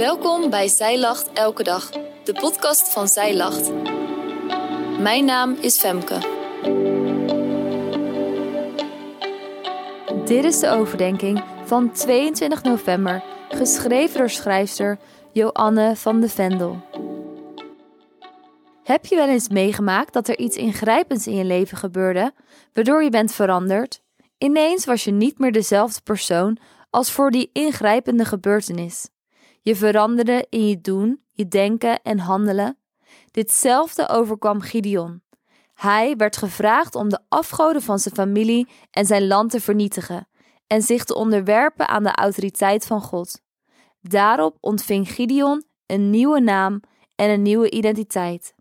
Welkom bij Zij Lacht Elke Dag, de podcast van Zij Lacht. Mijn naam is Femke. Dit is de overdenking van 22 november, geschreven door schrijfster Joanne van de Vendel. Heb je wel eens meegemaakt dat er iets ingrijpends in je leven gebeurde, waardoor je bent veranderd? Ineens was je niet meer dezelfde persoon als voor die ingrijpende gebeurtenis. Je veranderde in je doen, je denken en handelen. Ditzelfde overkwam Gideon. Hij werd gevraagd om de afgoden van zijn familie en zijn land te vernietigen en zich te onderwerpen aan de autoriteit van God. Daarop ontving Gideon een nieuwe naam en een nieuwe identiteit.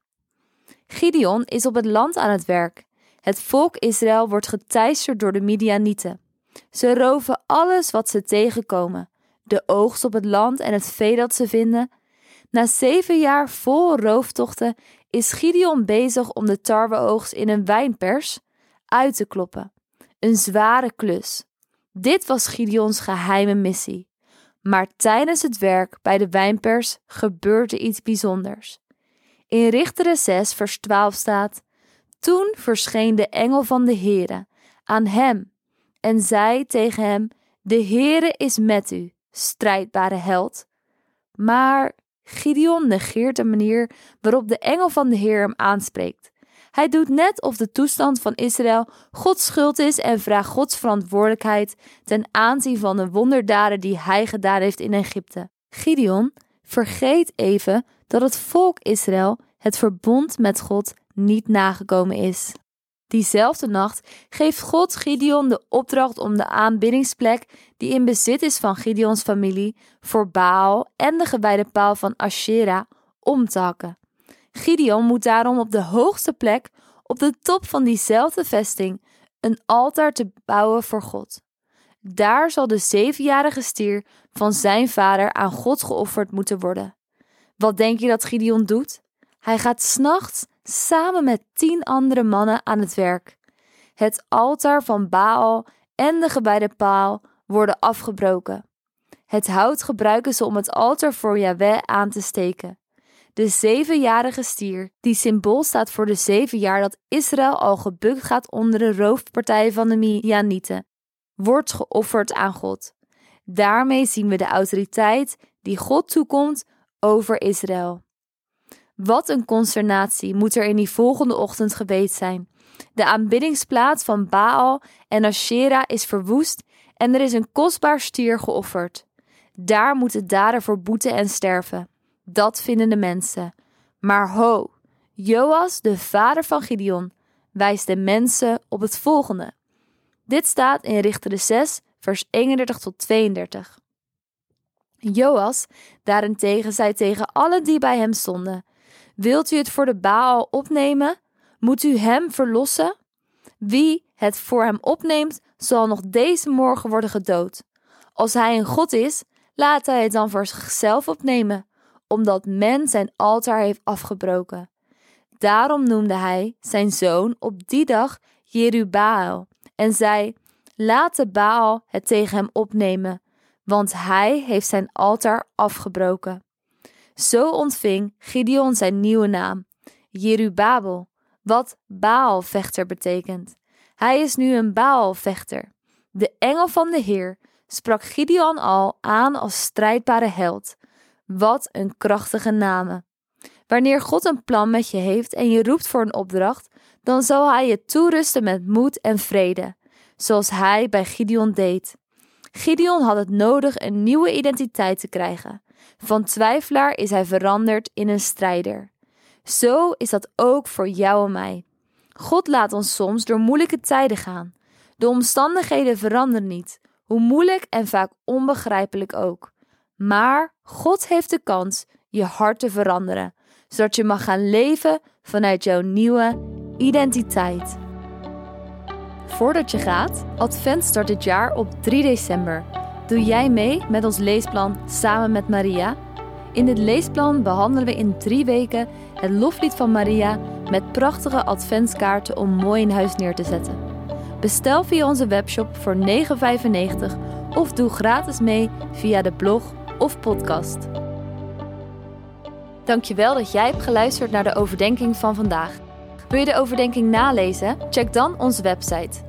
Gideon is op het land aan het werk. Het volk Israël wordt geteisterd door de Midianieten. Ze roven alles wat ze tegenkomen: de oogst op het land en het vee dat ze vinden. Na zeven jaar vol rooftochten is Gideon bezig om de tarweoogst in een wijnpers uit te kloppen. Een zware klus. Dit was Gideons geheime missie. Maar tijdens het werk bij de wijnpers gebeurde iets bijzonders. In Richteren 6 vers 12 staat: Toen verscheen de engel van de Heere aan hem en zei tegen hem: De Heere is met u, strijdbare held. Maar Gideon negeert de manier waarop de engel van de Heer hem aanspreekt. Hij doet net of de toestand van Israël Gods schuld is en vraagt Gods verantwoordelijkheid ten aanzien van de wonderdaden die hij gedaan heeft in Egypte. Gideon vergeet even dat het volk Israël het verbond met God niet nagekomen is. Diezelfde nacht geeft God Gideon de opdracht om de aanbiddingsplek die in bezit is van Gideons familie voor Baal en de gewijde paal van Asherah om te hakken. Gideon moet daarom op de hoogste plek, op de top van diezelfde vesting, een altaar te bouwen voor God. Daar zal de zevenjarige stier van zijn vader aan God geofferd moeten worden. Wat denk je dat Gideon doet? Hij gaat s'nachts samen met tien andere mannen aan het werk. Het altaar van Baal en de gewijde paal worden afgebroken. Het hout gebruiken ze om het altaar voor Yahweh aan te steken. De zevenjarige stier, die symbool staat voor de zeven jaar dat Israël al gebukt gaat onder de roofpartij van de Midianieten, wordt geofferd aan God. Daarmee zien we de autoriteit die God toekomt over Israël. Wat een consternatie moet er in die volgende ochtend geweest zijn. De aanbiddingsplaats van Baal en Asherah is verwoest en er is een kostbaar stier geofferd. Daar moeten dader voor boeten en sterven. Dat vinden de mensen. Maar ho, Joas, de vader van Gideon, wijst de mensen op het volgende. Dit staat in Richteren 6, vers 31 tot 32. Joas daarentegen zei tegen allen die bij hem stonden: Wilt u het voor de Baal opnemen? Moet u hem verlossen? Wie het voor hem opneemt, zal nog deze morgen worden gedood. Als hij een God is, laat hij het dan voor zichzelf opnemen, omdat men zijn altaar heeft afgebroken. Daarom noemde hij zijn zoon op die dag Jerubaal en zei: Laat de Baal het tegen hem opnemen, want hij heeft zijn altaar afgebroken. Zo ontving Gideon zijn nieuwe naam, Jerubabel, wat Baalvechter betekent. Hij is nu een Baalvechter. De engel van de Heer sprak Gideon al aan als strijdbare held. Wat een krachtige namen. Wanneer God een plan met je heeft en je roept voor een opdracht, dan zal hij je toerusten met moed en vrede, zoals hij bij Gideon deed. Gideon had het nodig een nieuwe identiteit te krijgen. Van twijfelaar is hij veranderd in een strijder. Zo is dat ook voor jou en mij. God laat ons soms door moeilijke tijden gaan. De omstandigheden veranderen niet, hoe moeilijk en vaak onbegrijpelijk ook. Maar God heeft de kans je hart te veranderen, zodat je mag gaan leven vanuit jouw nieuwe identiteit. Voordat je gaat, Advent start dit jaar op 3 december. Doe jij mee met ons leesplan Samen met Maria? In dit leesplan behandelen we in drie weken het loflied van Maria met prachtige adventskaarten om mooi in huis neer te zetten. Bestel via onze webshop voor 9,95 of doe gratis mee via de blog of podcast. Dankjewel dat jij hebt geluisterd naar de overdenking van vandaag. Wil je de overdenking nalezen? Check dan onze website.